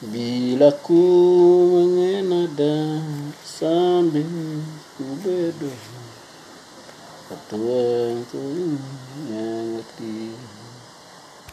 Bila ku mengenada sambil ku berdoa Tuhan.